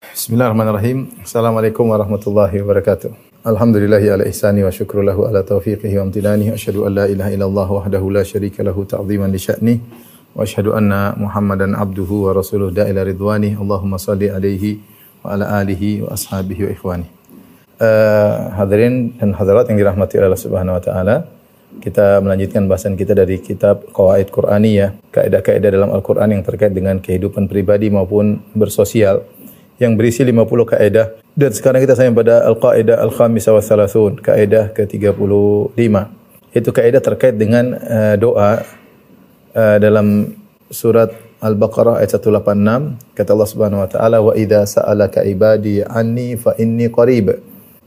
Bismillahirrahmanirrahim. Assalamualaikum warahmatullahi wabarakatuh. Alhamdulillahi ala ihsani wa syukru lahu ala taufiqihi wa amtinani. Asyhadu an la ilaha illallah wahdahu la syarika lahu ta'ziman li. Wa asyhadu anna Muhammadan abduhu wa rasuluh da'ila ridwani. Allahumma salli alaihi wa ala alihi wa ashabihi wa ikhwani. Uh, hadirin dan hadirat yang dirahmati Allah Subhanahu wa taala. Kita melanjutkan bahasan kita dari kitab Qawaid Qur'aniyah, kaidah-kaidah dalam Al-Qur'an yang terkait dengan kehidupan pribadi maupun bersosial yang berisi 50 kaidah. Dan sekarang kita sampai pada Al-Qaidah Al-Khamisah wa Thalathun, kaidah ke-35. Itu kaidah terkait dengan uh, doa uh, dalam surat Al-Baqarah ayat 186 kata Allah Subhanahu wa taala wa idza sa'alaka ibadi anni fa inni qarib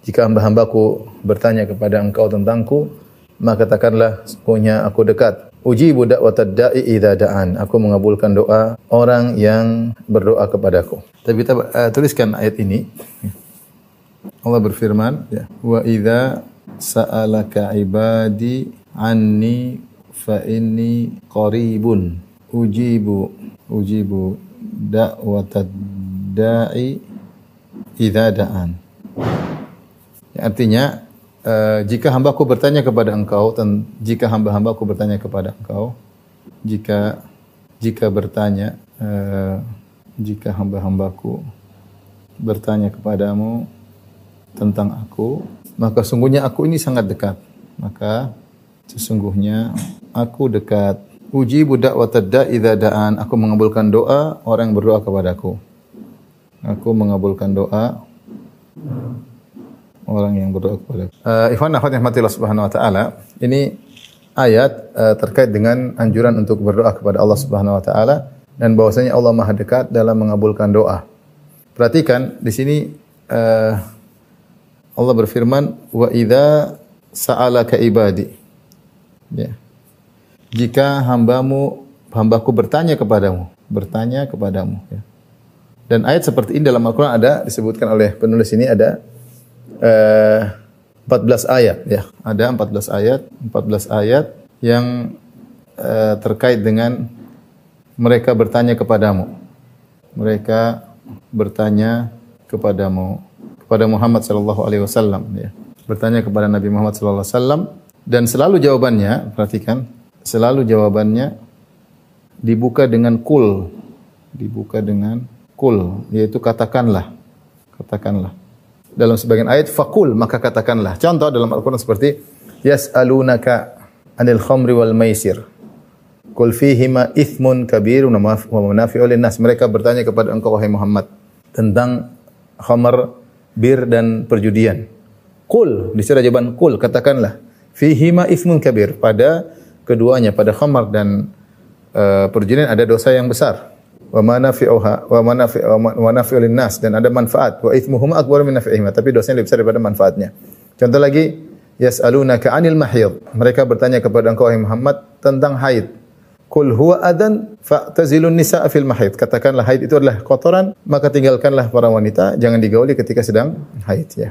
jika hamba-hambaku bertanya kepada engkau tentangku maka katakanlah sesungguhnya aku dekat. Ujibu da'watad da'i idza da'an. Aku mengabulkan doa orang yang berdoa kepadaku. Tapi kita uh, tuliskan ayat ini. Allah berfirman, ya, wa idza sa'alaka ibadi anni fa inni qaribun. Ujibu ujibu da'watad da'i idza da'an. Ya, artinya Uh, jika hambaku bertanya kepada engkau dan jika hamba-hambaku bertanya kepada engkau jika jika bertanya uh, jika hamba-hambaku bertanya kepadamu tentang aku maka sungguhnya aku ini sangat dekat. Maka sesungguhnya aku dekat. Uji budak watadda idza da'an. Aku mengabulkan doa orang yang berdoa kepadaku. Aku mengabulkan doa orang yang berdoa kepada uh, Ikhwan akhwat Subhanahu wa taala, ini ayat uh, terkait dengan anjuran untuk berdoa kepada Allah Subhanahu wa taala dan bahwasanya Allah Maha dekat dalam mengabulkan doa. Perhatikan di sini uh, Allah berfirman wa idza sa'alaka ibadi. Ya. Jika hambamu hambaku bertanya kepadamu, bertanya kepadamu ya. Dan ayat seperti ini dalam Al-Qur'an ada disebutkan oleh penulis ini ada eh, 14 ayat ya. Ada 14 ayat, 14 ayat yang eh, terkait dengan mereka bertanya kepadamu. Mereka bertanya kepadamu kepada Muhammad sallallahu alaihi wasallam ya. Bertanya kepada Nabi Muhammad sallallahu alaihi wasallam dan selalu jawabannya, perhatikan, selalu jawabannya dibuka dengan kul. Dibuka dengan kul, yaitu katakanlah. Katakanlah dalam sebagian ayat fakul maka katakanlah. Contoh dalam Al-Qur'an seperti yas'alunaka anil khamri wal maisir. Qul fihima ithmun kabir wa manafi'u nas. Mereka bertanya kepada engkau wahai Muhammad tentang khamar, bir dan perjudian. Qul, disuruh jawaban qul, katakanlah fihima ithmun kabir. Pada keduanya, pada khamar dan uh, perjudian ada dosa yang besar wa manafi'uha wa manafi' wa manafi'u linnas dan ada manfaat wa ithmuhuma akbar min nafi'ihima tapi dosanya lebih besar daripada manfaatnya. Contoh lagi yas'alunaka 'anil mahid. Mereka bertanya kepada engkau Muhammad tentang haid. Kul huwa adan fa'tazilun nisa'a fil mahid. Katakanlah haid itu adalah kotoran, maka tinggalkanlah para wanita, jangan digauli ketika sedang haid ya.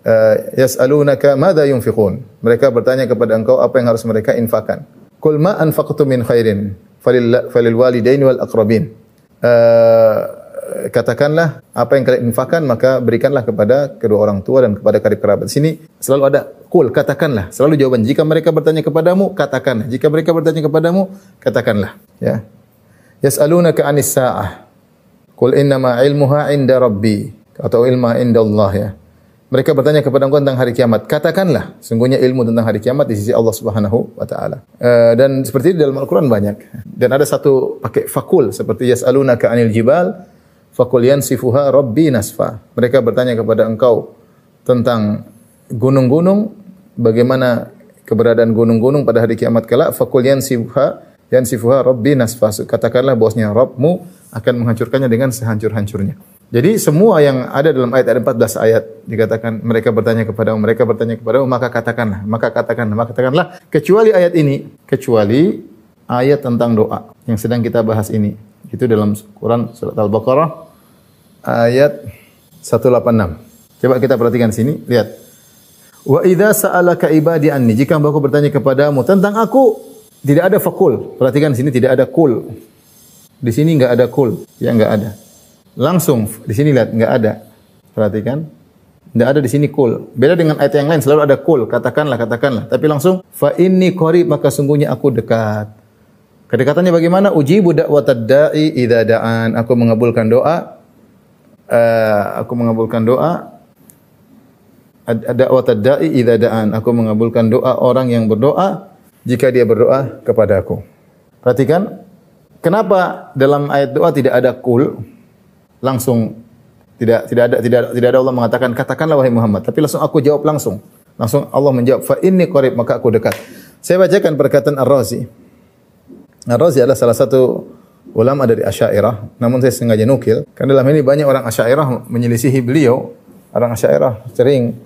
Uh, yas'alunaka madza yunfiqun. Mereka bertanya kepada engkau apa yang harus mereka infakkan. Kul ma anfaqtu min khairin falil, falil walidaini wal aqrabin uh, katakanlah apa yang kalian infakkan maka berikanlah kepada kedua orang tua dan kepada karib kerabat. Sini selalu ada kul katakanlah. Selalu jawaban jika mereka bertanya kepadamu katakanlah. Jika mereka bertanya kepadamu katakanlah. Ya. Yas'alunaka 'anis sa'ah. Qul innama 'ilmuha 'inda rabbi atau ilma 'inda Allah ya. Mereka bertanya kepada engkau tentang hari kiamat. Katakanlah, sungguhnya ilmu tentang hari kiamat di sisi Allah Subhanahu wa taala. Uh, dan seperti itu dalam Al-Qur'an banyak. Dan ada satu pakai fakul seperti yas'alunaka 'anil jibal fakul yansifuha rabbi nasfa. Mereka bertanya kepada engkau tentang gunung-gunung, bagaimana keberadaan gunung-gunung pada hari kiamat kelak, fakul yansifuha yansifuha rabbi nasfa. Katakanlah bahwasanya Rabbmu akan menghancurkannya dengan sehancur-hancurnya. Jadi semua yang ada dalam ayat ada 14 ayat dikatakan mereka bertanya kepada mereka bertanya kepada maka katakanlah maka katakanlah maka katakanlah. Kecuali ayat ini kecuali ayat tentang doa yang sedang kita bahas ini. Itu dalam Quran surat Al-Baqarah ayat 186. Coba kita perhatikan sini lihat. Wa idza sa'alaka ibadi anni jika hambaku bertanya kepadamu tentang aku tidak ada fakul. Perhatikan sini tidak ada kul. Di sini enggak ada kul. Ya enggak ada Langsung di sini lihat nggak ada. Perhatikan. Nggak ada di sini kul. Beda dengan ayat yang lain selalu ada kul. Katakanlah, katakanlah. Tapi langsung fa inni qarib maka sungguhnya aku dekat. Kedekatannya bagaimana? Ujibu da'watad da'i idza da'an. Aku mengabulkan doa. Uh, aku mengabulkan doa da'watad da'i idza da'an. Aku mengabulkan doa orang yang berdoa jika dia berdoa kepadaku. Perhatikan kenapa dalam ayat doa tidak ada kul langsung tidak tidak ada tidak tidak ada Allah mengatakan katakanlah wahai Muhammad, tapi langsung aku jawab langsung. Langsung Allah menjawab fa inni qarib maka aku dekat. Saya bacakan perkataan Ar-Razi. Ar-Razi adalah salah satu ulama dari Asy'ariyah, namun saya sengaja nukil karena dalam ini banyak orang Asy'ariyah menyelisihi beliau. Orang Asy'ariyah sering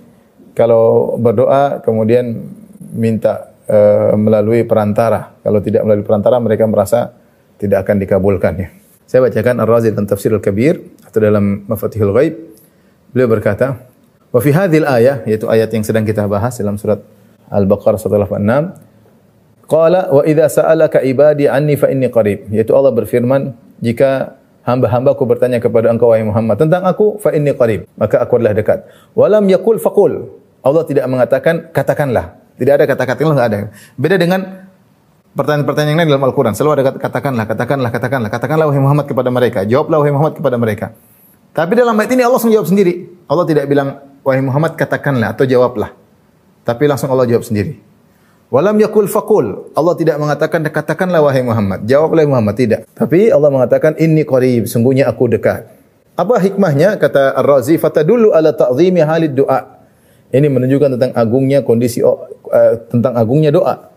kalau berdoa kemudian minta uh, melalui perantara. Kalau tidak melalui perantara mereka merasa tidak akan dikabulkan ya. Saya bacakan Ar-Razi dalam Tafsir Al-Kabir atau dalam Mafatihul Ghaib. Beliau berkata, "Wa fi hadhil ayah," yaitu ayat yang sedang kita bahas dalam surat Al-Baqarah 186, qala wa idza sa'alaka ibadi anni fa inni qarib, yaitu Allah berfirman, jika hamba-hambaku bertanya kepada engkau wahai Muhammad tentang aku fa inni qarib, maka aku adalah dekat. Walam yakul faqul. Allah tidak mengatakan katakanlah. Tidak ada kata-kata enggak ada. Beda dengan pertanyaan-pertanyaan yang lain dalam Al-Quran. Selalu ada katakanlah, katakanlah, katakanlah. Katakanlah wahai Muhammad kepada mereka. Jawablah wahai Muhammad kepada mereka. Tapi dalam ayat ini Allah langsung jawab sendiri. Allah tidak bilang wahai Muhammad katakanlah atau jawablah. Tapi langsung Allah jawab sendiri. Walam yakul fakul. Allah tidak mengatakan katakanlah wahai Muhammad. Jawablah Muhammad. Tidak. Tapi Allah mengatakan inni qarib. Sungguhnya aku dekat. Apa hikmahnya? Kata Ar-Razi. Fatadulu ala ta'zimi halid doa. Ini menunjukkan tentang agungnya kondisi uh, tentang agungnya doa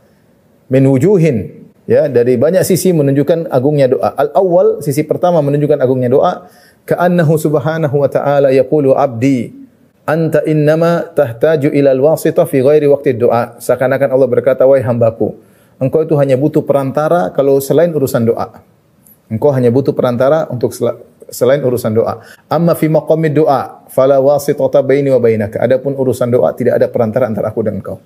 min wujuhin ya dari banyak sisi menunjukkan agungnya doa. Al awal sisi pertama menunjukkan agungnya doa ka'annahu subhanahu wa ta'ala yaqulu abdi anta innama tahtaju ila al-wasitah fi ghairi waqti doa. Seakan-akan Allah berkata wahai hambaku engkau itu hanya butuh perantara kalau selain urusan doa. Engkau hanya butuh perantara untuk selain urusan doa. Amma fi maqamid doa fala wasitata baini wa bainaka. Adapun urusan doa tidak ada perantara antara aku dan engkau.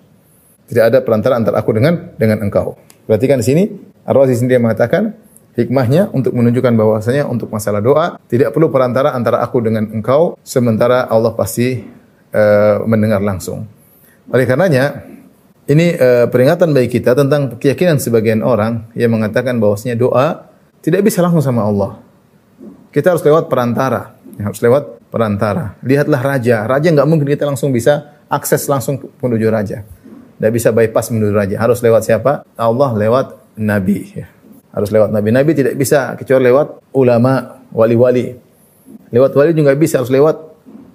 Tidak ada perantara antara aku dengan dengan engkau. Perhatikan di sini, Ar-Razi sendiri mengatakan hikmahnya untuk menunjukkan bahwasanya untuk masalah doa tidak perlu perantara antara aku dengan engkau sementara Allah pasti uh, mendengar langsung. Oleh karenanya ini uh, peringatan bagi kita tentang keyakinan sebagian orang yang mengatakan bahwasanya doa tidak bisa langsung sama Allah. Kita harus lewat perantara, harus lewat perantara. Lihatlah raja, raja nggak mungkin kita langsung bisa akses langsung menuju raja. Tidak bisa bypass menuju raja. Harus lewat siapa? Allah lewat Nabi. Harus lewat Nabi. Nabi tidak bisa kecuali lewat ulama, wali-wali. Lewat wali juga bisa, harus lewat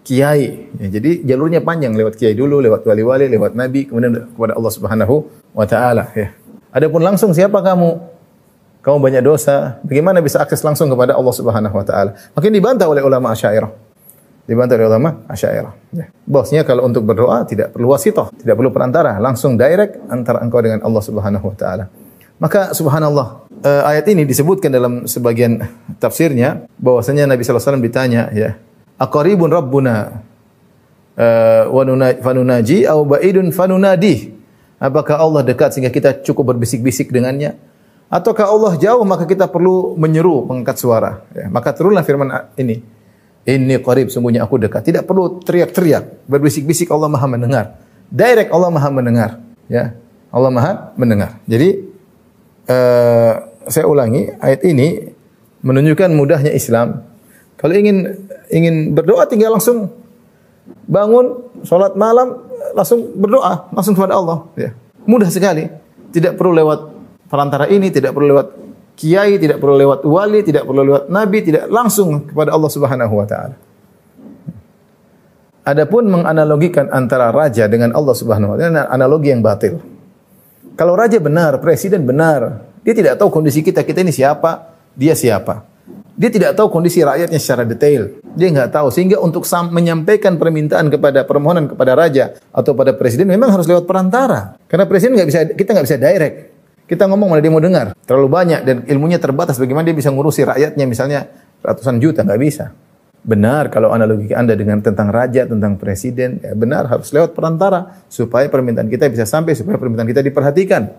kiai. Ya, jadi jalurnya panjang lewat kiai dulu, lewat wali-wali, lewat nabi, kemudian kepada Allah Subhanahu wa taala ya. Adapun langsung siapa kamu? Kamu banyak dosa, bagaimana bisa akses langsung kepada Allah Subhanahu wa taala? Makin dibantah oleh ulama Asy'ariyah dibantah oleh ulama Asy'ariyah. Ya. Bosnya kalau untuk berdoa tidak perlu wasithah, tidak perlu perantara, langsung direct antara engkau dengan Allah Subhanahu wa taala. Maka subhanallah, uh, ayat ini disebutkan dalam sebagian tafsirnya bahwasanya Nabi sallallahu alaihi wasallam ditanya ya, "Aqaribun rabbuna uh, wa fanunaji au ba'idun fanunadi?" Apakah Allah dekat sehingga kita cukup berbisik-bisik dengannya? Ataukah Allah jauh maka kita perlu menyeru mengangkat suara? Ya, maka turunlah firman ini Inni qarib, sungguhnya aku dekat. Tidak perlu teriak-teriak, berbisik-bisik Allah Maha mendengar. Direct Allah Maha mendengar, ya. Allah Maha mendengar. Jadi uh, saya ulangi, ayat ini menunjukkan mudahnya Islam. Kalau ingin ingin berdoa tinggal langsung bangun salat malam langsung berdoa langsung kepada Allah ya. Mudah sekali. Tidak perlu lewat perantara ini, tidak perlu lewat kiai, tidak perlu lewat wali, tidak perlu lewat nabi, tidak langsung kepada Allah Subhanahu wa taala. Adapun menganalogikan antara raja dengan Allah Subhanahu wa taala analogi yang batil. Kalau raja benar, presiden benar, dia tidak tahu kondisi kita, kita ini siapa, dia siapa. Dia tidak tahu kondisi rakyatnya secara detail. Dia nggak tahu. Sehingga untuk menyampaikan permintaan kepada permohonan kepada raja atau pada presiden memang harus lewat perantara. Karena presiden nggak bisa, kita nggak bisa direct. Kita ngomong malah dia mau dengar. Terlalu banyak dan ilmunya terbatas. Bagaimana dia bisa ngurusi rakyatnya misalnya ratusan juta? Nggak bisa. Benar kalau analogi Anda dengan tentang raja, tentang presiden, ya benar harus lewat perantara supaya permintaan kita bisa sampai, supaya permintaan kita diperhatikan.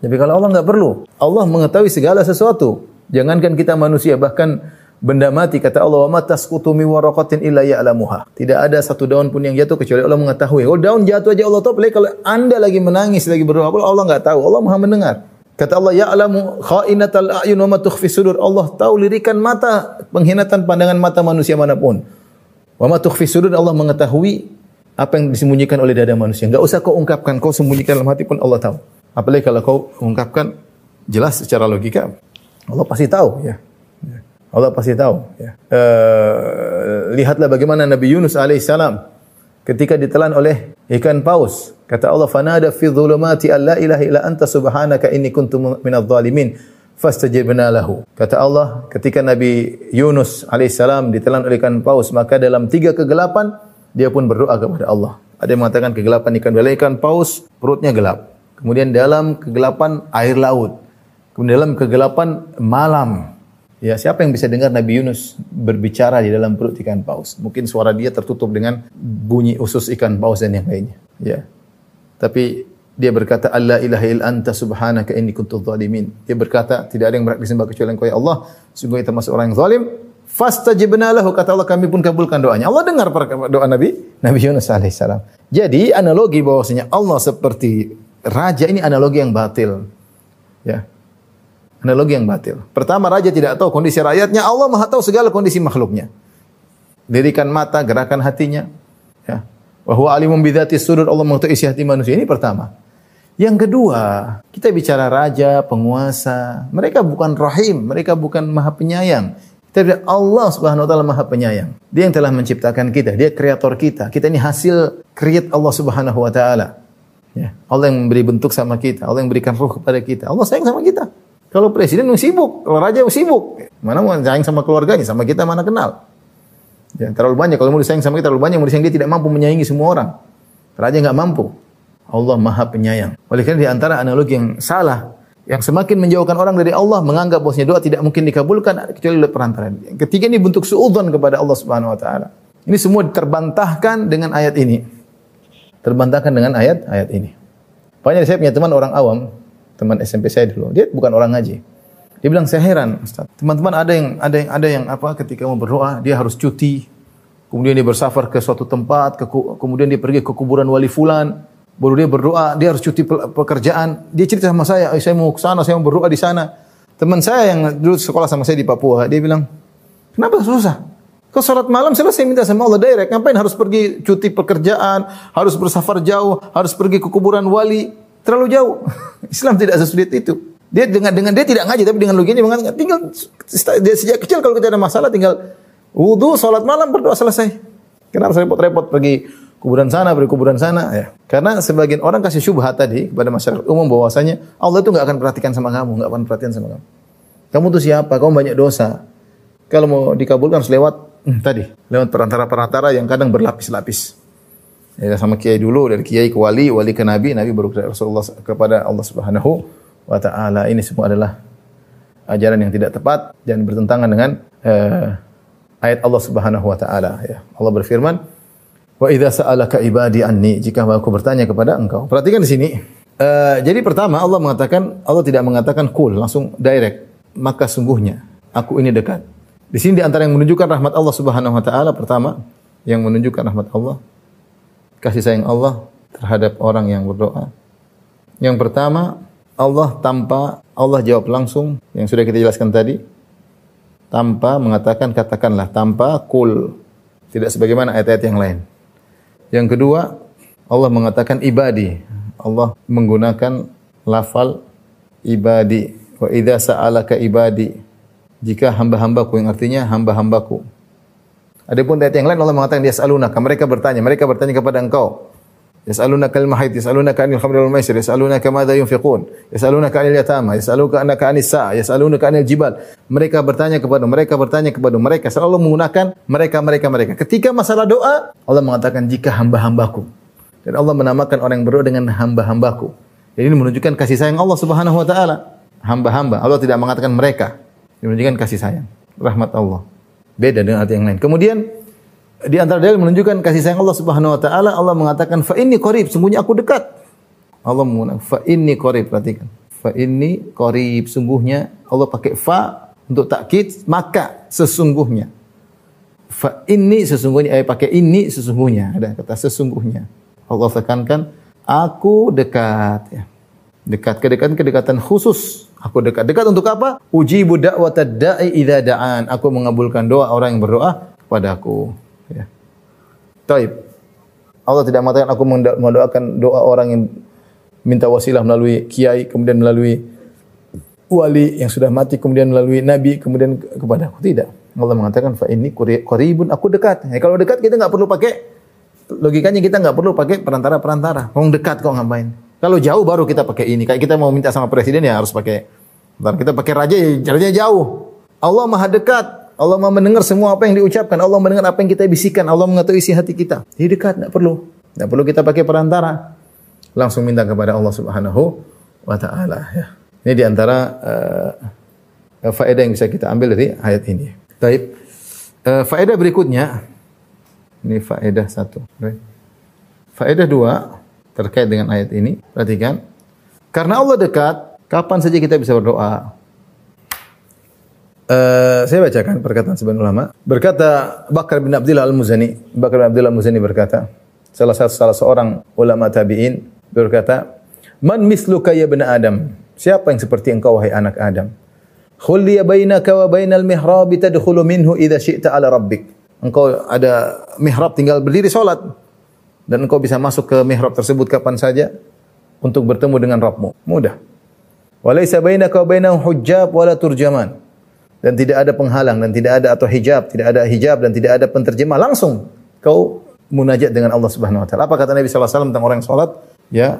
Tapi kalau Allah nggak perlu, Allah mengetahui segala sesuatu. Jangankan kita manusia, bahkan benda mati kata Allah wa matasqutu min waraqatin illa ya'lamuha. Tidak ada satu daun pun yang jatuh kecuali Allah mengetahui. Kalau daun jatuh aja Allah tahu, kalau Anda lagi menangis, lagi berdoa, Allah enggak tahu. Allah Maha mendengar. Kata Allah, ya'lamu kha'inatal a'yun wa ma tukhfi sudur. Allah tahu lirikan mata, pengkhianatan pandangan mata manusia mana pun. Wa ma tukhfi sudur Allah mengetahui apa yang disembunyikan oleh dada manusia. Enggak usah kau ungkapkan, kau sembunyikan dalam hati pun Allah tahu. Apalagi kalau kau ungkapkan jelas secara logika, Allah pasti tahu ya. Allah pasti tahu. Ya. Uh, lihatlah bagaimana Nabi Yunus alaihissalam ketika ditelan oleh ikan paus. Kata Allah, "Fanada fi dhulumati alla ilaha illa anta subhanaka inni kuntu minadh dhalimin." Fastajibna lahu. Kata Allah, ketika Nabi Yunus alaihissalam ditelan oleh ikan paus, maka dalam tiga kegelapan dia pun berdoa kepada Allah. Ada yang mengatakan kegelapan ikan bela ikan paus perutnya gelap. Kemudian dalam kegelapan air laut. Kemudian dalam kegelapan malam Ya, siapa yang bisa dengar Nabi Yunus berbicara di dalam perut ikan paus? Mungkin suara dia tertutup dengan bunyi usus ikan paus dan yang lainnya. Ya. Tapi dia berkata, Allah ilaha il anta subhanaka inni kuntu zalimin. Dia berkata, tidak ada yang berhak disembah kecuali Engkau ya Allah. Sungguh itu termasuk orang yang zalim. Fastajibna lahu kata Allah kami pun kabulkan doanya. Allah dengar doa Nabi Nabi Yunus alaihissalam. Jadi analogi bahwasanya Allah seperti raja ini analogi yang batil. Ya. Analogi yang batil. Pertama, raja tidak tahu kondisi rakyatnya, Allah maha tahu segala kondisi makhluknya. Dirikan mata, gerakan hatinya. Ya. Wahwa alimum bidhati sudur, Allah mengetahui isi hati manusia. Ini pertama. Yang kedua, kita bicara raja, penguasa. Mereka bukan rahim, mereka bukan maha penyayang. Kita bicara Allah subhanahu wa ta'ala maha penyayang. Dia yang telah menciptakan kita, dia kreator kita. Kita ini hasil kreat Allah subhanahu wa ta'ala. Ya. Allah yang memberi bentuk sama kita, Allah yang memberikan ruh kepada kita. Allah sayang sama kita. Kalau presiden sibuk, kalau raja sibuk, mana mau sayang sama keluarganya, sama kita mana kenal. Ya, terlalu banyak. Kalau mau disayang sama kita terlalu banyak, mau disayang dia tidak mampu menyayangi semua orang. Raja nggak mampu. Allah Maha Penyayang. Oleh karena di antara analogi yang salah, yang semakin menjauhkan orang dari Allah, menganggap bahwasanya doa tidak mungkin dikabulkan kecuali oleh perantara. Yang ketiga ini bentuk suudzon kepada Allah Subhanahu wa taala. Ini semua terbantahkan dengan ayat ini. Terbantahkan dengan ayat-ayat ini. Banyak saya punya teman orang awam, teman SMP saya dulu. Dia bukan orang ngaji. Dia bilang saya heran, Ustaz. Teman-teman ada yang ada yang ada yang apa ketika mau berdoa dia harus cuti. Kemudian dia bersafar ke suatu tempat, ke, kemudian dia pergi ke kuburan wali fulan, baru dia berdoa, dia harus cuti pekerjaan. Dia cerita sama saya, saya mau ke sana, saya mau berdoa di sana. Teman saya yang dulu sekolah sama saya di Papua, dia bilang, "Kenapa susah?" Kau sholat malam selesai minta sama Allah direct. Ngapain harus pergi cuti pekerjaan, harus bersafar jauh, harus pergi ke kuburan wali. Terlalu jauh. Islam tidak sesulit itu. Dia dengan dengan dia tidak ngaji tapi dengan logikanya mengatakan tinggal dia sejak kecil kalau kita ada masalah tinggal wudhu, sholat malam, berdoa selesai. Kenapa repot-repot pergi kuburan sana, pergi kuburan sana ya. Karena sebagian orang kasih syubhat tadi kepada masyarakat umum bahwasanya Allah itu nggak akan perhatikan sama kamu, nggak akan perhatian sama kamu. Kamu tuh siapa? Kamu banyak dosa. Kalau mau dikabulkan harus lewat hmm, tadi, lewat perantara-perantara yang kadang berlapis-lapis. Ya, sama kiai dulu dari kiai ke wali, wali ke nabi, nabi baru ke Rasulullah kepada Allah Subhanahu wa taala. Ini semua adalah ajaran yang tidak tepat dan bertentangan dengan uh, ayat Allah Subhanahu wa taala ya. Allah berfirman, "Wa idza sa'alaka ibadi anni," jika aku bertanya kepada engkau. Perhatikan di sini. Uh, jadi pertama Allah mengatakan Allah tidak mengatakan kul, langsung direct. Maka sungguhnya aku ini dekat. Di sini di antara yang menunjukkan rahmat Allah Subhanahu wa taala pertama yang menunjukkan rahmat Allah kasih sayang Allah terhadap orang yang berdoa. Yang pertama, Allah tanpa Allah jawab langsung yang sudah kita jelaskan tadi. Tanpa mengatakan katakanlah tanpa kul tidak sebagaimana ayat-ayat yang lain. Yang kedua, Allah mengatakan ibadi. Allah menggunakan lafal ibadi. Wa idza sa'alaka ibadi. Jika hamba-hambaku yang artinya hamba-hambaku. Adapun ayat yang lain Allah mengatakan yas'alunaka, mereka bertanya, mereka bertanya kepada engkau. Yas'alunaka al-mahid, yas'alunaka anil khamri wal maisir, yas'alunaka madza yunfiqun, yas'alunaka anil yatama, yas'alunaka anis sa'a, yas'alunaka anil jibal. Mereka bertanya kepada mereka bertanya kepada mereka selalu menggunakan mereka mereka mereka. Ketika masalah doa, Allah mengatakan jika hamba-hambaku. Dan Allah menamakan orang yang berdoa dengan hamba-hambaku. Jadi ini menunjukkan kasih sayang Allah Subhanahu wa taala. Hamba-hamba. Allah tidak mengatakan mereka. Ini menunjukkan kasih sayang, rahmat Allah. Beda dengan arti yang lain. Kemudian di antara dalil menunjukkan kasih sayang Allah Subhanahu wa taala, Allah mengatakan fa inni qarib, sungguhnya aku dekat. Allah mengatakan fa inni qarib, perhatikan. Fa inni qarib, sungguhnya Allah pakai fa untuk takkid maka sesungguhnya fa ini sesungguhnya eh pakai ini sesungguhnya ada kata sesungguhnya Allah tekankan aku dekat ya. Dekat kedekatan kedekatan khusus. Aku dekat. Dekat untuk apa? Uji budak da'i idza da'an. Aku mengabulkan doa orang yang berdoa kepada aku. Ya. Taib. Allah tidak mengatakan aku mendoakan doa orang yang minta wasilah melalui kiai, kemudian melalui wali yang sudah mati, kemudian melalui nabi, kemudian kepada aku. Tidak. Allah mengatakan fa ini qaribun aku dekat. Ya, kalau dekat kita nggak perlu pakai logikanya kita nggak perlu pakai perantara-perantara. Kau dekat kok ngapain? Kalau jauh baru kita pakai ini. Kayak kita mau minta sama presiden ya harus pakai. Bentar kita pakai raja ya jaraknya jauh. Allah maha dekat. Allah maha mendengar semua apa yang diucapkan. Allah mendengar apa yang kita bisikan. Allah mengetahui isi hati kita. Jadi dekat, tidak perlu. Tidak perlu kita pakai perantara. Langsung minta kepada Allah Subhanahu wa taala ya. Ini di antara uh, eh, faedah yang bisa kita ambil dari ayat ini. Baik. Uh, faedah berikutnya ini faedah satu. Faedah dua terkait dengan ayat ini. Perhatikan. Karena Allah dekat, kapan saja kita bisa berdoa. Uh, saya bacakan perkataan sebagian ulama. Berkata Bakar bin Abdullah Al-Muzani, Bakar bin Abdullah Al-Muzani berkata, salah satu salah seorang ulama tabi'in berkata, "Man misluka ya bin Adam?" Siapa yang seperti engkau wahai anak Adam? Khulliya bainaka wa bainal mihrab tadkhulu minhu idza syi'ta ala rabbik. Engkau ada mihrab tinggal berdiri salat dan engkau bisa masuk ke mihrab tersebut kapan saja untuk bertemu dengan Rabbmu. Mudah. Walaysa bainaka wa bainahu hujjab wala turjaman. Dan tidak ada penghalang dan tidak ada atau hijab, tidak ada hijab dan tidak ada penterjemah. Langsung kau munajat dengan Allah Subhanahu wa taala. Apa kata Nabi sallallahu alaihi wasallam tentang orang yang salat? Ya,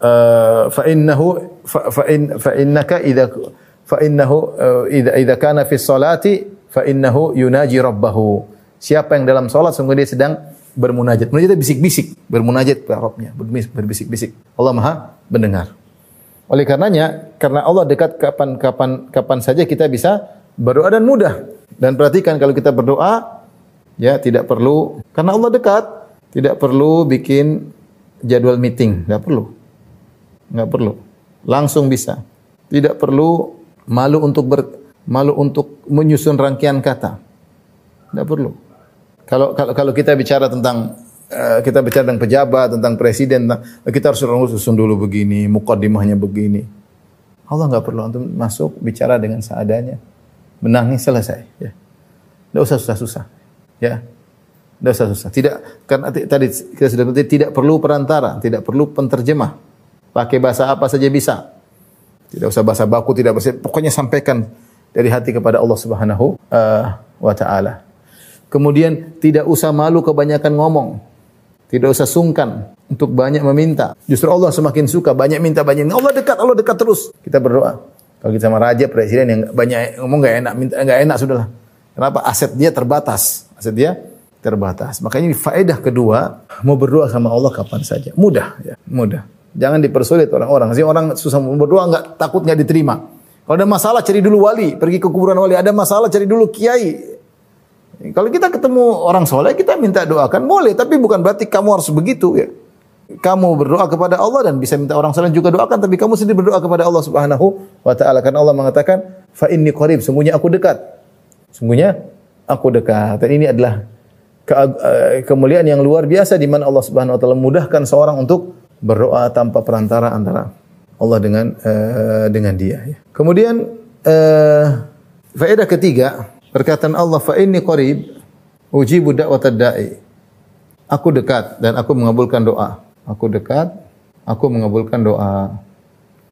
uh, fa innahu fa, fa, in, fa innaka idza fa innahu idza idza kana fi salati fa innahu yunaji rabbahu. Siapa yang dalam salat sungguh dia sedang bermunajat. Munajat bisik-bisik, bermunajat kepada berbisik-bisik. Allah Maha mendengar. Oleh karenanya, karena Allah dekat kapan-kapan kapan saja kita bisa berdoa dan mudah. Dan perhatikan kalau kita berdoa, ya tidak perlu karena Allah dekat, tidak perlu bikin jadwal meeting, tidak perlu. Enggak perlu. Langsung bisa. Tidak perlu malu untuk ber, malu untuk menyusun rangkaian kata. Tidak perlu. Kalau kalau kalau kita bicara tentang uh, kita bicara tentang pejabat, tentang presiden, tentang, kita harus susun dulu begini, mukadimahnya begini. Allah nggak perlu untuk masuk bicara dengan seadanya. Menangis selesai. Ya. Tidak usah susah-susah. Ya. Tidak usah susah. Tidak karena tadi kita sudah tidak perlu perantara, tidak perlu penterjemah. Pakai bahasa apa saja bisa. Tidak usah bahasa baku, tidak bahasa, pokoknya sampaikan dari hati kepada Allah Subhanahu uh, wa taala. Kemudian tidak usah malu kebanyakan ngomong. Tidak usah sungkan untuk banyak meminta. Justru Allah semakin suka banyak minta banyak. Allah dekat, Allah dekat terus. Kita berdoa. Kalau kita sama raja, presiden yang banyak ngomong nggak enak, minta nggak enak sudahlah. Kenapa? Aset dia terbatas. Aset dia terbatas. Makanya faedah kedua, mau berdoa sama Allah kapan saja. Mudah ya, mudah. Jangan dipersulit orang-orang. Sih orang susah berdoa nggak takut nggak diterima. Kalau ada masalah cari dulu wali, pergi ke kuburan wali. Ada masalah cari dulu kiai. Kalau kita ketemu orang soleh, kita minta doakan boleh, tapi bukan berarti kamu harus begitu ya. Kamu berdoa kepada Allah dan bisa minta orang soleh juga doakan, tapi kamu sendiri berdoa kepada Allah Subhanahu wa taala karena Allah mengatakan, "Fa inni qarib," sungguhnya aku dekat. Sungguhnya aku dekat. Dan ini adalah ke eh, kemuliaan yang luar biasa di mana Allah Subhanahu wa taala mudahkan seorang untuk berdoa tanpa perantara antara Allah dengan uh, dengan dia. Ya. Kemudian uh, faedah ketiga perkataan Allah fa inni qarib ujibu da'watad da'i. Aku dekat dan aku mengabulkan doa. Aku dekat, aku mengabulkan doa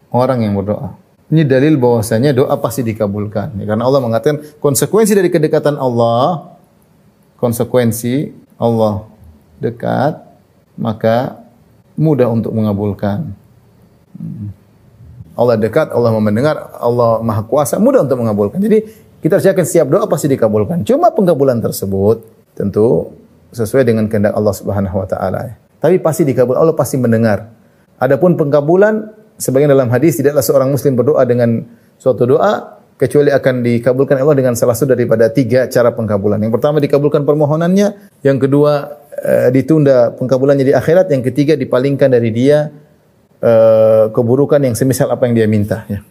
orang yang berdoa. Ini dalil bahwasanya doa pasti dikabulkan. Ya, karena Allah mengatakan konsekuensi dari kedekatan Allah, konsekuensi Allah dekat, maka mudah untuk mengabulkan. Hmm. Allah dekat, Allah mendengar, Allah Maha Kuasa, mudah untuk mengabulkan. Jadi kita harus yakin setiap doa pasti dikabulkan. Cuma pengkabulan tersebut tentu sesuai dengan kehendak Allah Subhanahu wa taala. Tapi pasti dikabul, Allah pasti mendengar. Adapun pengkabulan sebagian dalam hadis tidaklah seorang muslim berdoa dengan suatu doa kecuali akan dikabulkan Allah dengan salah satu daripada tiga cara pengkabulan. Yang pertama dikabulkan permohonannya, yang kedua uh, ditunda pengkabulannya di akhirat, yang ketiga dipalingkan dari dia uh, keburukan yang semisal apa yang dia minta. Ya.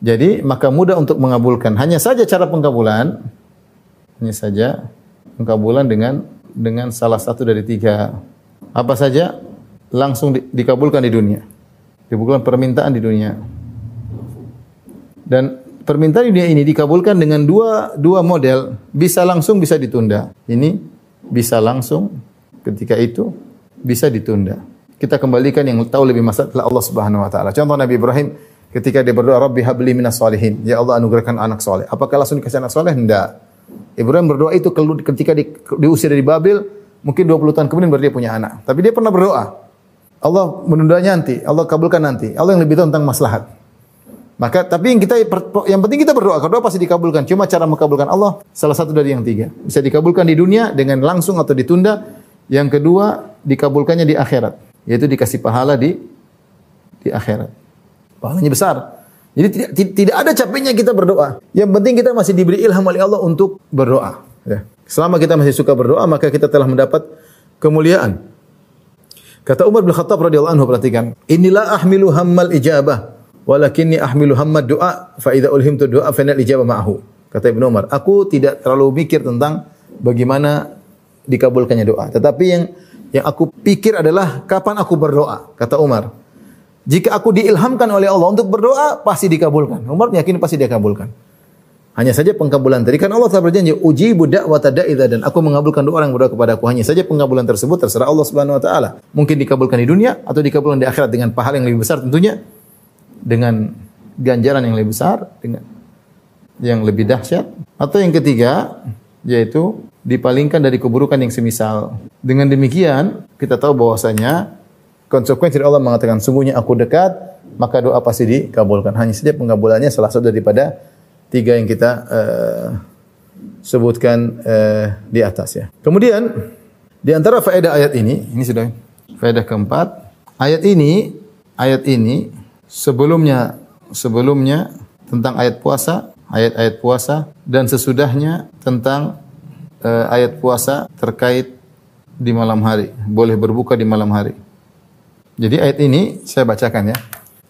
Jadi maka mudah untuk mengabulkan. Hanya saja cara pengkabulan hanya saja pengkabulan dengan dengan salah satu dari tiga apa saja langsung di, dikabulkan di dunia. Dikabulkan permintaan di dunia. Dan permintaan di dunia ini dikabulkan dengan dua dua model, bisa langsung bisa ditunda. Ini bisa langsung ketika itu bisa ditunda. Kita kembalikan yang tahu lebih masalah Allah Subhanahu wa taala. Contoh Nabi Ibrahim ketika dia berdoa Rabbi habli minas salihin. Ya Allah anugerahkan anak soleh. Apakah langsung dikasih anak soleh? Tidak. Ibrahim berdoa itu ketika di, diusir dari Babil, mungkin 20 tahun kemudian baru dia punya anak. Tapi dia pernah berdoa. Allah menundanya nanti, Allah kabulkan nanti. Allah yang lebih tahu tentang maslahat. Maka tapi yang kita yang penting kita berdoa. Kalau doa pasti dikabulkan. Cuma cara mengabulkan Allah salah satu dari yang tiga. Bisa dikabulkan di dunia dengan langsung atau ditunda. Yang kedua dikabulkannya di akhirat, yaitu dikasih pahala di di akhirat. Pahalanya besar. Jadi tidak, tidak ada capeknya kita berdoa. Yang penting kita masih diberi ilham oleh Allah untuk berdoa. Ya. Selama kita masih suka berdoa, maka kita telah mendapat kemuliaan. Kata Umar bin Khattab radhiyallahu anhu perhatikan, "Inilah ahmilu hammal ijabah, walakinni ahmilu hammad du'a, fa idza ulhimtu du'a fa ijabah ma'ahu." Kata Ibnu Umar, "Aku tidak terlalu mikir tentang bagaimana dikabulkannya doa, tetapi yang yang aku pikir adalah kapan aku berdoa." Kata Umar, jika aku diilhamkan oleh Allah untuk berdoa, pasti dikabulkan. Umar yakin pasti dikabulkan. Hanya saja pengkabulan tadi kan Allah telah berjanji uji budak da'idza dan aku mengabulkan doa orang berdoa kepada aku. Hanya saja pengkabulan tersebut terserah Allah Subhanahu wa taala. Mungkin dikabulkan di dunia atau dikabulkan di akhirat dengan pahala yang lebih besar tentunya dengan ganjaran yang lebih besar dengan yang lebih dahsyat atau yang ketiga yaitu dipalingkan dari keburukan yang semisal. Dengan demikian kita tahu bahwasanya konsekuensi Allah mengatakan sungguhnya aku dekat, maka doa pasti dikabulkan. Hanya saja pengabulannya salah satu daripada tiga yang kita uh, sebutkan uh, di atas ya. Kemudian di antara faedah ayat ini, ini sudah faedah keempat. Ayat ini, ayat ini sebelumnya sebelumnya tentang ayat puasa, ayat-ayat puasa dan sesudahnya tentang uh, ayat puasa terkait di malam hari, boleh berbuka di malam hari. Jadi ayat ini saya bacakan ya.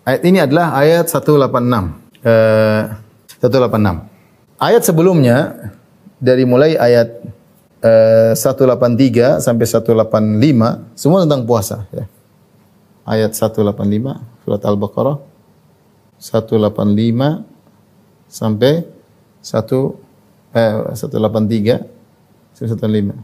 Ayat ini adalah ayat 186. Eh, 186. Ayat sebelumnya dari mulai ayat eh, 183 sampai 185 semua tentang puasa ya. Ayat 185 surat Al-Baqarah 185 sampai 1 eh 183 185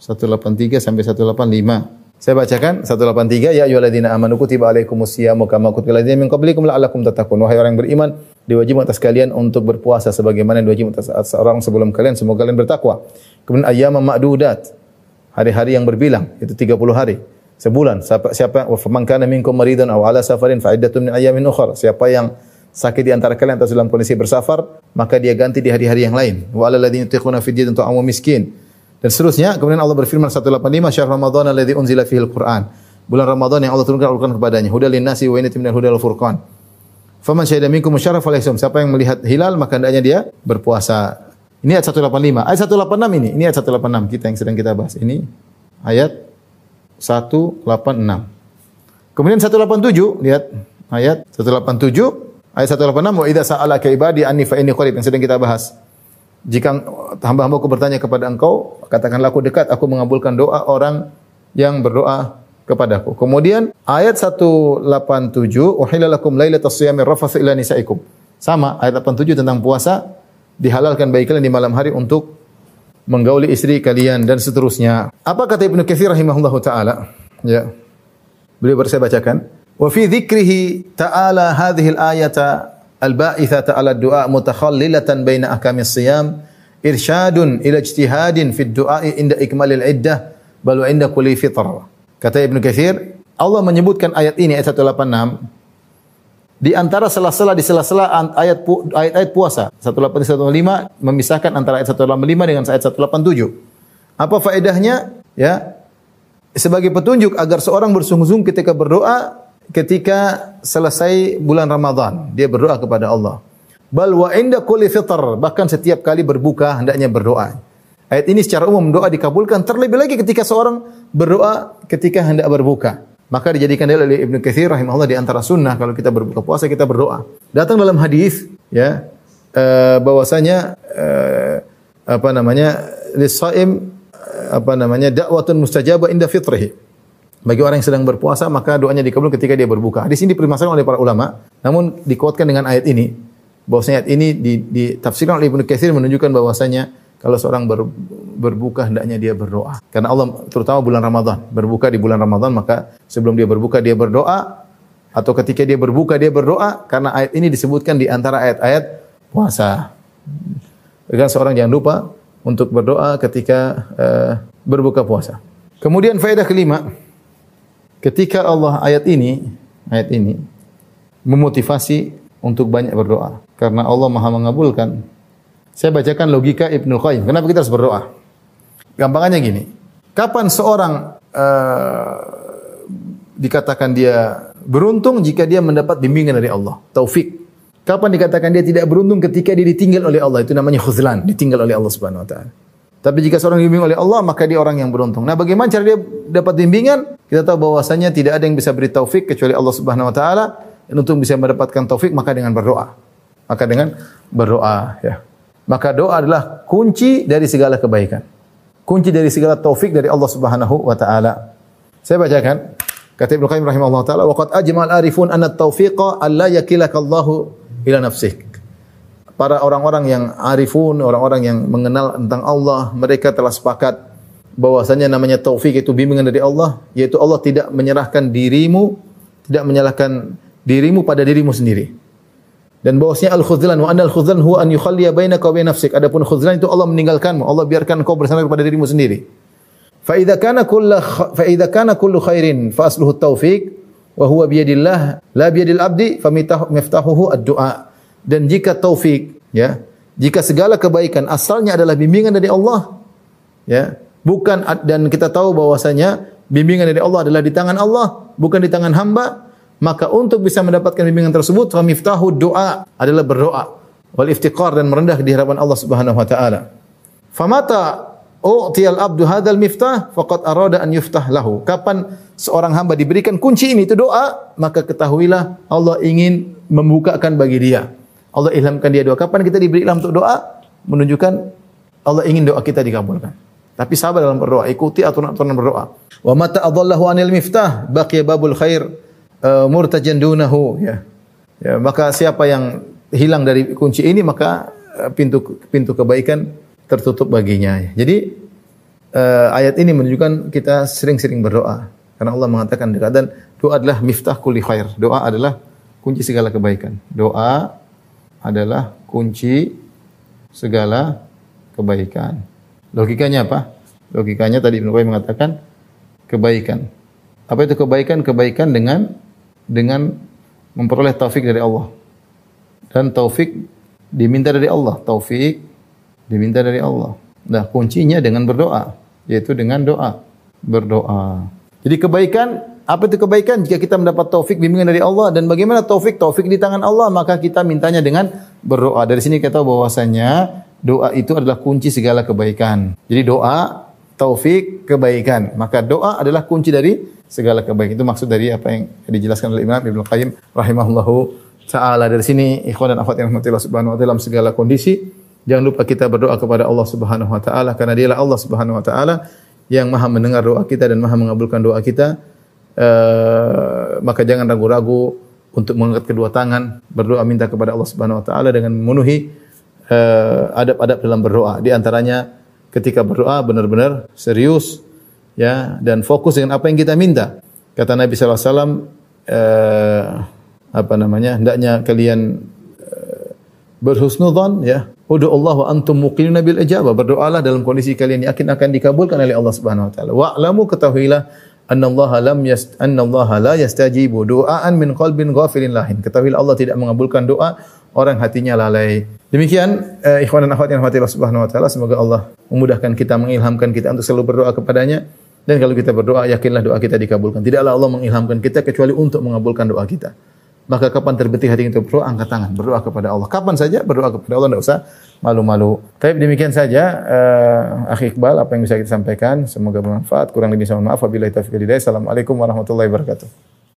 183 sampai 185 saya bacakan 183 ya ayyuhalladzina amanu kutiba alaikumusyamu kama kutiba ladzina min qablikum la'allakum tattaqun. Wahai orang yang beriman, diwajibkan atas kalian untuk berpuasa sebagaimana diwajibkan atas seorang sebelum kalian semoga kalian bertakwa. Kemudian ayyaman ma'dudat. Hari-hari yang berbilang itu 30 hari. Sebulan siapa siapa wa faman kana minkum maridan aw ala safarin fa iddatun min ayyamin ukhra. Siapa yang sakit di antara kalian atau dalam kondisi bersafar, maka dia ganti di hari-hari yang lain. Wa alal ladzina yutiquna fidyatun ta'amu miskin dan seterusnya. Kemudian Allah berfirman 185 syahr Ramadan alladzi unzila fihi al-Qur'an. Bulan Ramadan yang Allah turunkan Al-Qur'an kepadanya. Hudal lin-nasi wa inatin minal hudal furqan. Faman syahida minkum syahra falyasum. Siapa yang melihat hilal maka hendaknya dia berpuasa. Ini ayat 185. Ayat 186 ini. Ini ayat 186 kita yang sedang kita bahas. Ini ayat 186. Kemudian 187 lihat ayat 187 ayat 186 wa idza sa'alaka ibadi anni fa inni qarib yang sedang kita bahas. Jika hamba-hambaku bertanya kepada engkau, katakanlah aku dekat, aku mengabulkan doa orang yang berdoa kepadaku. Kemudian ayat 187, "Uhilla lakum lailatas siyami rafatsu ila nisaikum." Sama ayat 87 tentang puasa dihalalkan bagi kalian di malam hari untuk menggauli istri kalian dan seterusnya. Apa kata Ibnu Katsir rahimahullahu taala? Ya. Beliau saya bacakan. Wa fi dzikrihi ta'ala hadhihi al-ayata al-ba'ithata 'ala du'a mutakhallilatan baina ahkamis siyam irsyadun ila ijtihadin fi du'a inda ikmalil iddah bal wa inda kulli fitr. Kata Ibnu Katsir, Allah menyebutkan ayat ini ayat 186 di antara sela-sela di sela-sela ayat ayat-ayat puasa 185 memisahkan antara ayat 185 dengan ayat 187. Apa faedahnya? Ya. Sebagai petunjuk agar seorang bersungguh-sungguh ketika berdoa ketika selesai bulan Ramadan, dia berdoa kepada Allah. Bal wa inda kulli fitr, bahkan setiap kali berbuka hendaknya berdoa. Ayat ini secara umum doa dikabulkan terlebih lagi ketika seorang berdoa ketika hendak berbuka. Maka dijadikan oleh Ibnu Katsir rahimahullah di antara sunnah kalau kita berbuka puasa kita berdoa. Datang dalam hadis ya uh, bahwasanya uh, apa namanya lisaim apa namanya dakwatun mustajabah inda fitrihi. Bagi orang yang sedang berpuasa maka doanya dikabul ketika dia berbuka. Di sini dipermasalahkan oleh para ulama, namun dikuatkan dengan ayat ini. Bahwasanya ayat ini ditafsirkan oleh Ibnu Katsir menunjukkan bahwasanya kalau seorang ber, berbuka hendaknya dia berdoa. Karena Allah terutama bulan Ramadan, berbuka di bulan Ramadan maka sebelum dia berbuka dia berdoa atau ketika dia berbuka dia berdoa karena ayat ini disebutkan di antara ayat-ayat puasa. Dengan seorang jangan lupa untuk berdoa ketika uh, berbuka puasa. Kemudian faedah kelima, ketika Allah ayat ini, ayat ini memotivasi untuk banyak berdoa karena Allah Maha mengabulkan. Saya bacakan logika Ibnu Qayyim. Kenapa kita harus berdoa? Gampangannya gini. Kapan seorang uh, dikatakan dia beruntung jika dia mendapat bimbingan dari Allah, taufik. Kapan dikatakan dia tidak beruntung ketika dia ditinggal oleh Allah? Itu namanya khuzlan, ditinggal oleh Allah Subhanahu wa taala. Tapi jika seorang dibimbing oleh Allah, maka dia orang yang beruntung. Nah, bagaimana cara dia dapat bimbingan? Kita tahu bahwasanya tidak ada yang bisa beri taufik kecuali Allah Subhanahu wa taala. Dan untuk bisa mendapatkan taufik maka dengan berdoa. Maka dengan berdoa, ya. Maka doa adalah kunci dari segala kebaikan. Kunci dari segala taufik dari Allah Subhanahu wa taala. Saya bacakan. Kata Ibnu Qayyim rahimahullah taala, "Wa qad ajmal arifun anna at-tawfiqa alla yakilaka Allahu ila nafsik. Para orang-orang yang arifun, orang-orang yang mengenal tentang Allah, mereka telah sepakat bahwasanya namanya taufik itu bimbingan dari Allah, yaitu Allah tidak menyerahkan dirimu, tidak menyalahkan dirimu pada dirimu sendiri. Dan bahwasanya al-khuzlan wa anna al-khuzlan huwa an yukhalliya bainaka wa nafsik. Adapun khuzlan itu Allah meninggalkanmu, Allah biarkan kau bersama kepada dirimu sendiri. Fa idza kana kullu fa idza kana kullu khairin fa asluhu at-taufiq wa huwa biyadillah la biyadil abdi famiftahuhu ad-du'a. Dan jika taufik ya, jika segala kebaikan asalnya adalah bimbingan dari Allah ya, bukan dan kita tahu bahwasanya bimbingan dari Allah adalah di tangan Allah, bukan di tangan hamba, maka untuk bisa mendapatkan bimbingan tersebut famiftahu doa adalah berdoa wal iftiqar dan merendah di hadapan Allah Subhanahu wa taala. Famata u'tiyal abdu hadzal miftah faqad arada an yuftah lahu. Kapan seorang hamba diberikan kunci ini itu doa, maka ketahuilah Allah ingin membukakan bagi dia. Allah ilhamkan dia doa. Kapan kita diberi ilham untuk doa? Menunjukkan Allah ingin doa kita dikabulkan. Tapi sabar dalam berdoa, ikuti aturan-aturan berdoa. Wa mata adallahu anil miftah, baqiya babul khair uh, murtajan dunahu ya. ya. Maka siapa yang hilang dari kunci ini maka uh, pintu pintu kebaikan tertutup baginya. Jadi uh, ayat ini menunjukkan kita sering-sering berdoa. Karena Allah mengatakan dan doa adalah miftah kulli khair. Doa adalah kunci segala kebaikan. Doa adalah kunci segala kebaikan. Logikanya apa? Logikanya tadi Ibnu Qayyim mengatakan kebaikan. Apa itu kebaikan? Kebaikan dengan dengan memperoleh taufik dari Allah. Dan taufik diminta dari Allah. Taufik diminta dari Allah. Nah, kuncinya dengan berdoa, yaitu dengan doa. Berdoa. Jadi kebaikan, apa itu kebaikan? Jika kita mendapat taufik bimbingan dari Allah dan bagaimana taufik? Taufik di tangan Allah, maka kita mintanya dengan berdoa. Dari sini kita tahu bahwasanya doa itu adalah kunci segala kebaikan. Jadi doa, taufik, kebaikan. Maka doa adalah kunci dari segala kebaikan. Itu maksud dari apa yang dijelaskan oleh Imam Ibnu Qayyim rahimahullahu taala. Dari sini ikhwan dan akhwat yang rahmatillah subhanahu wa taala dalam segala kondisi Jangan lupa kita berdoa kepada Allah Subhanahu wa taala karena dialah Allah Subhanahu wa taala yang Maha mendengar doa kita dan Maha mengabulkan doa kita. Uh, maka jangan ragu-ragu untuk mengangkat kedua tangan, berdoa minta kepada Allah Subhanahu wa taala dengan memenuhi uh, adab-adab dalam berdoa. Di antaranya ketika berdoa benar-benar serius ya dan fokus dengan apa yang kita minta. Kata Nabi sallallahu alaihi wasallam uh, apa namanya? hendaknya kalian uh, berhusnudzon ya Udu Allah wa antum muqinuna bil ijabah. Berdoalah dalam kondisi kalian yakin akan dikabulkan oleh Allah Subhanahu wa taala. Wa'lamu ketahuilah anna Allah lam yast anna Allah la yastajibu du'aan min qalbin ghafilin lahin. Ketahuilah Allah tidak mengabulkan doa orang hatinya lalai. Demikian eh, ikhwan dan akhwat yang rahmati Allah Subhanahu wa taala, semoga Allah memudahkan kita, mengilhamkan kita untuk selalu berdoa kepadanya. Dan kalau kita berdoa, yakinlah doa kita dikabulkan. Tidaklah Allah mengilhamkan kita kecuali untuk mengabulkan doa kita. Maka kapan terbetik hati kita berdoa, angkat tangan, berdoa kepada Allah. Kapan saja berdoa kepada Allah, tidak usah malu-malu. Tapi demikian saja, uh, Akhi Iqbal, apa yang bisa kita sampaikan. Semoga bermanfaat. Kurang lebih sama maaf. Wabillahi taufiq Assalamualaikum warahmatullahi wabarakatuh.